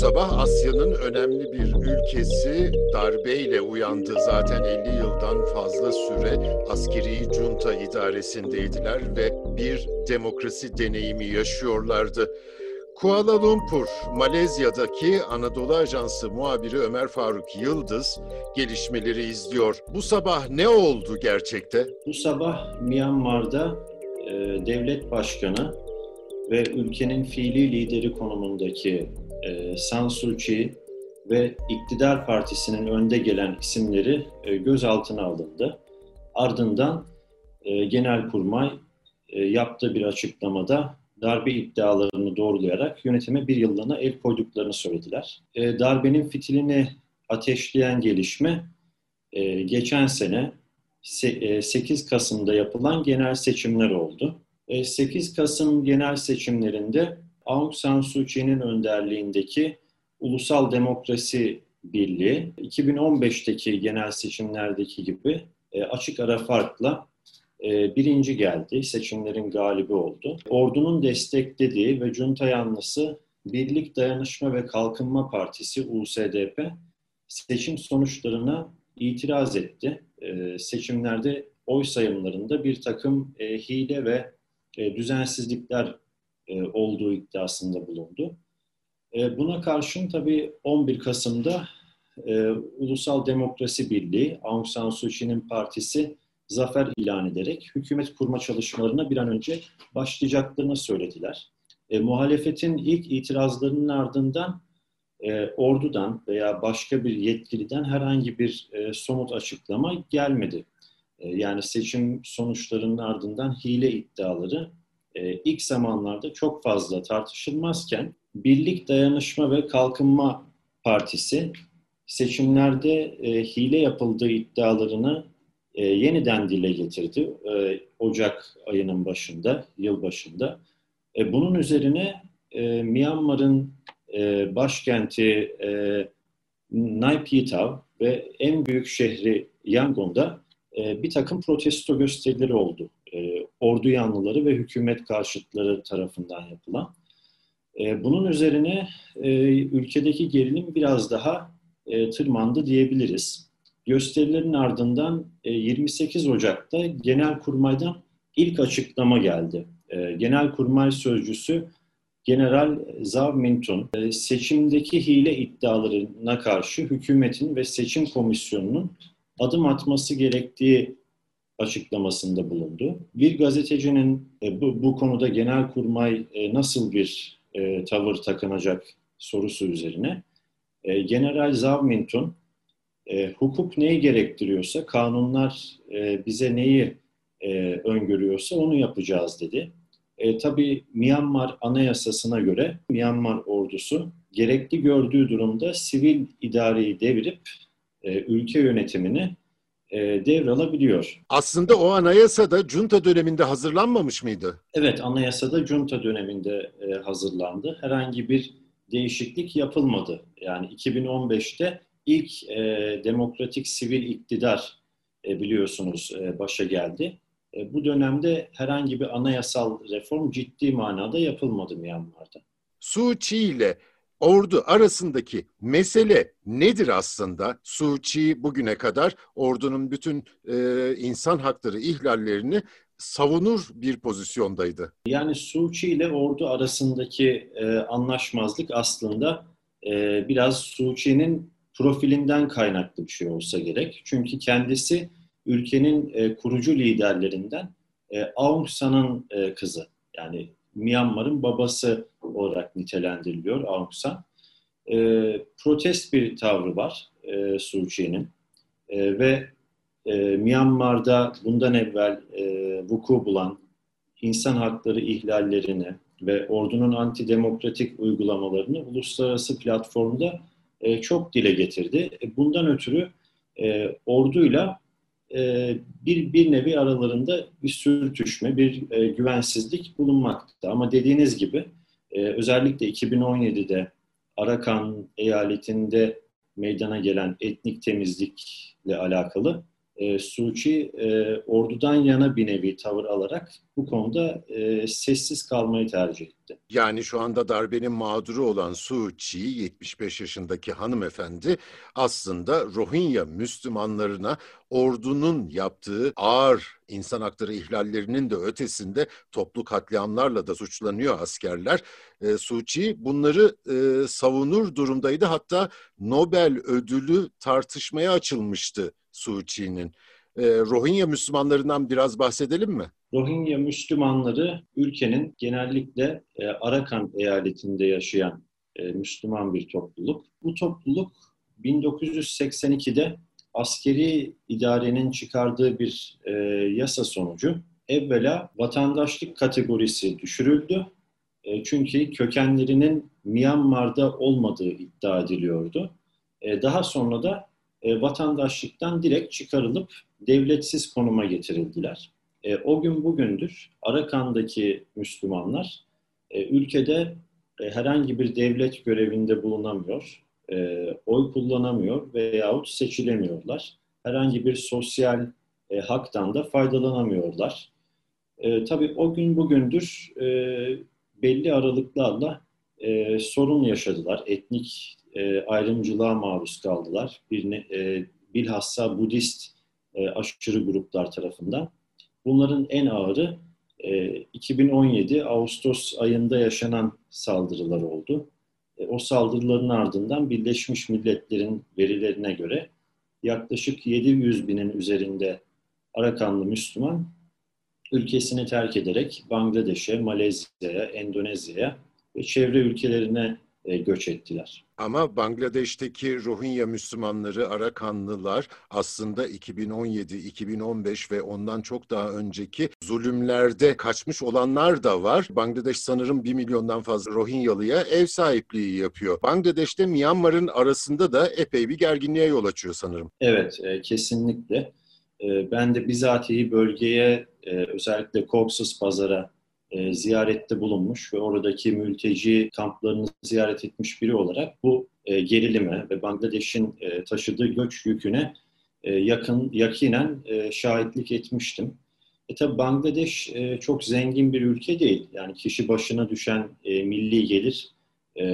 sabah Asya'nın önemli bir ülkesi darbeyle uyandı. Zaten 50 yıldan fazla süre askeri junta idaresindeydiler ve bir demokrasi deneyimi yaşıyorlardı. Kuala Lumpur, Malezya'daki Anadolu Ajansı muhabiri Ömer Faruk Yıldız gelişmeleri izliyor. Bu sabah ne oldu gerçekte? Bu sabah Myanmar'da e, devlet başkanı ve ülkenin fiili lideri konumundaki e, San Suu Kyi ve iktidar partisinin önde gelen isimleri e, gözaltına alındı. Ardından e, Genelkurmay e, yaptığı bir açıklamada darbe iddialarını doğrulayarak yönetime bir yıllığına el koyduklarını söylediler. E, darbenin fitilini ateşleyen gelişme e, geçen sene 8 e, Kasım'da yapılan genel seçimler oldu. 8 e, Kasım genel seçimlerinde Aung San Suu Kyi'nin önderliğindeki Ulusal Demokrasi Birliği 2015'teki genel seçimlerdeki gibi e, açık ara farkla e, birinci geldi. Seçimlerin galibi oldu. Ordunun desteklediği ve junta yanlısı Birlik Dayanışma ve Kalkınma Partisi USDP seçim sonuçlarına itiraz etti. Seçimlerde oy sayımlarında bir takım hile ve düzensizlikler e, olduğu iddiasında bulundu. E, buna karşın tabii 11 Kasım'da e, Ulusal Demokrasi Birliği, Aung San Suu Kyi'nin partisi zafer ilan ederek hükümet kurma çalışmalarına bir an önce başlayacaklarını söylediler. E, muhalefetin ilk itirazlarının ardından e, ordudan veya başka bir yetkiliden herhangi bir e, somut açıklama gelmedi. E, yani seçim sonuçlarının ardından hile iddiaları e, ilk zamanlarda çok fazla tartışılmazken Birlik Dayanışma ve Kalkınma Partisi seçimlerde e, hile yapıldığı iddialarını yeniden dile getirdi Ocak ayının başında, yıl başında. Bunun üzerine Myanmar'ın başkenti Naypyidaw ve en büyük şehri Yangon'da e, bir takım protesto gösterileri oldu e, ordu yanlıları ve hükümet karşıtları tarafından yapılan. E, bunun üzerine e, ülkedeki gerilim biraz daha e, tırmandı diyebiliriz. Gösterilerin ardından e, 28 Ocak'ta Genelkurmay'dan ilk açıklama geldi. E, Genelkurmay Sözcüsü General Zav Mintun e, seçimdeki hile iddialarına karşı hükümetin ve seçim komisyonunun adım atması gerektiği açıklamasında bulundu. Bir gazetecinin e, bu, bu konuda genelkurmay e, nasıl bir e, tavır takınacak sorusu üzerine e, General Zavminton e, hukuk neyi gerektiriyorsa, kanunlar bize neyi öngörüyorsa onu yapacağız dedi. E, tabii Myanmar Anayasası'na göre Myanmar ordusu gerekli gördüğü durumda sivil idareyi devirip e, ülke yönetimini e, devralabiliyor. Aslında o anayasa da junta döneminde hazırlanmamış mıydı? Evet, anayasada junta döneminde e, hazırlandı. Herhangi bir değişiklik yapılmadı. Yani 2015'te ilk e, demokratik sivil iktidar e, biliyorsunuz e, başa geldi. E, bu dönemde herhangi bir anayasal reform ciddi manada yapılmadı Myanmar'da. Suu Kyi ile ordu arasındaki mesele nedir aslında? Suçi bugüne kadar ordunun bütün e, insan hakları ihlallerini savunur bir pozisyondaydı. Yani Suçi ile ordu arasındaki e, anlaşmazlık aslında e, biraz Suçi'nin profilinden kaynaklı bir şey olsa gerek. Çünkü kendisi ülkenin e, kurucu liderlerinden e, Aung San'ın e, kızı. Yani Myanmar'ın babası olarak nitelendiriliyor Aung San. E, protest bir tavrı var e, Suu Kyi'nin e, ve e, Myanmar'da bundan evvel e, vuku bulan insan hakları ihlallerini ve ordunun antidemokratik uygulamalarını uluslararası platformda e, çok dile getirdi. E, bundan ötürü e, orduyla e, bir, bir nevi aralarında bir sürtüşme, bir e, güvensizlik bulunmakta. Ama dediğiniz gibi e, özellikle 2017'de Arakan eyaletinde meydana gelen etnik temizlikle alakalı e, Suçi e, ordudan yana bir nevi tavır alarak bu konuda e, sessiz kalmayı tercih etti. Yani şu anda darbenin mağduru olan Suu Kyi, 75 yaşındaki hanımefendi aslında Rohingya Müslümanlarına ordunun yaptığı ağır insan hakları ihlallerinin de ötesinde toplu katliamlarla da suçlanıyor askerler. E, Suu Kyi bunları e, savunur durumdaydı. Hatta Nobel ödülü tartışmaya açılmıştı Suu Kyi'nin. E, Rohingya Müslümanlarından biraz bahsedelim mi? Rohingya Müslümanları ülkenin genellikle e, Arakan eyaletinde yaşayan e, Müslüman bir topluluk. Bu topluluk 1982'de askeri idarenin çıkardığı bir e, yasa sonucu evvela vatandaşlık kategorisi düşürüldü. E, çünkü kökenlerinin Myanmar'da olmadığı iddia ediliyordu. E, daha sonra da e, vatandaşlıktan direkt çıkarılıp devletsiz konuma getirildiler. E, o gün bugündür Arakan'daki Müslümanlar e, ülkede herhangi bir devlet görevinde bulunamıyor, oy kullanamıyor veyahut seçilemiyorlar. Herhangi bir sosyal haktan da faydalanamıyorlar. E, tabii o gün bugündür belli aralıklarla sorun yaşadılar. Etnik e, ayrımcılığa maruz kaldılar. Bir, e, bilhassa Budist e, aşırı gruplar tarafından. Bunların en ağırı e, 2017 Ağustos ayında yaşanan saldırılar oldu. E, o saldırıların ardından Birleşmiş Milletler'in verilerine göre yaklaşık 700 binin üzerinde Arakanlı Müslüman ülkesini terk ederek Bangladeş'e, Malezya'ya, Endonezya'ya ve çevre ülkelerine e, göç ettiler. Ama Bangladeş'teki Rohingya Müslümanları, Arakanlılar aslında 2017, 2015 ve ondan çok daha önceki zulümlerde kaçmış olanlar da var. Bangladeş sanırım 1 milyondan fazla Rohingyalıya ev sahipliği yapıyor. Bangladeş'te Myanmar'ın arasında da epey bir gerginliğe yol açıyor sanırım. Evet, e, kesinlikle. Ben de bizatihi bölgeye özellikle Cox's Pazar'a e, ziyarette bulunmuş ve oradaki mülteci kamplarını ziyaret etmiş biri olarak bu e, gerilime ve Bangladeş'in e, taşıdığı göç yüküne e, yakın yakinen e, şahitlik etmiştim. E tabi Bangladeş e, çok zengin bir ülke değil. Yani kişi başına düşen e, milli gelir e,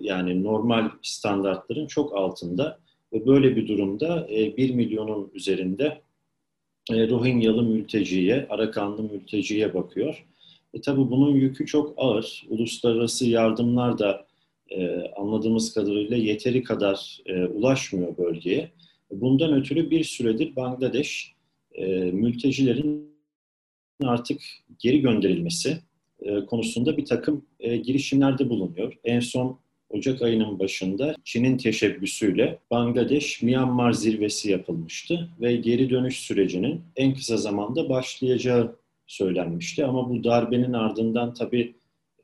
yani normal standartların çok altında ve böyle bir durumda e, 1 milyonun üzerinde e, Rohingyalı mülteciye, Arakanlı mülteciye bakıyor. E, tabii bunun yükü çok ağır. Uluslararası yardımlar da e, anladığımız kadarıyla yeteri kadar e, ulaşmıyor bölgeye. Bundan ötürü bir süredir Bangladeş e, mültecilerin artık geri gönderilmesi e, konusunda bir takım e, girişimlerde bulunuyor. En son Ocak ayının başında Çin'in teşebbüsüyle Bangladeş-Myanmar zirvesi yapılmıştı ve geri dönüş sürecinin en kısa zamanda başlayacağı söylenmişti. Ama bu darbenin ardından tabii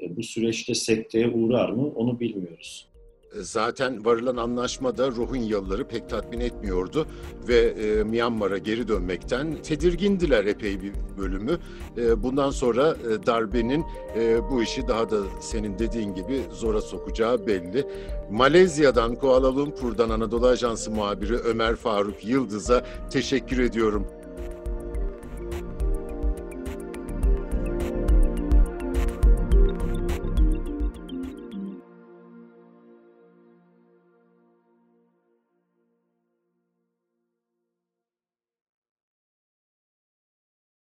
e, bu süreçte sekteye uğrar mı onu bilmiyoruz. E, zaten varılan anlaşma da Rohingyalıları pek tatmin etmiyordu ve e, Myanmar'a geri dönmekten tedirgindiler epey bir bölümü. E, bundan sonra e, darbenin e, bu işi daha da senin dediğin gibi zora sokacağı belli. Malezya'dan Kuala Lumpur'dan Anadolu Ajansı muhabiri Ömer Faruk Yıldız'a teşekkür ediyorum.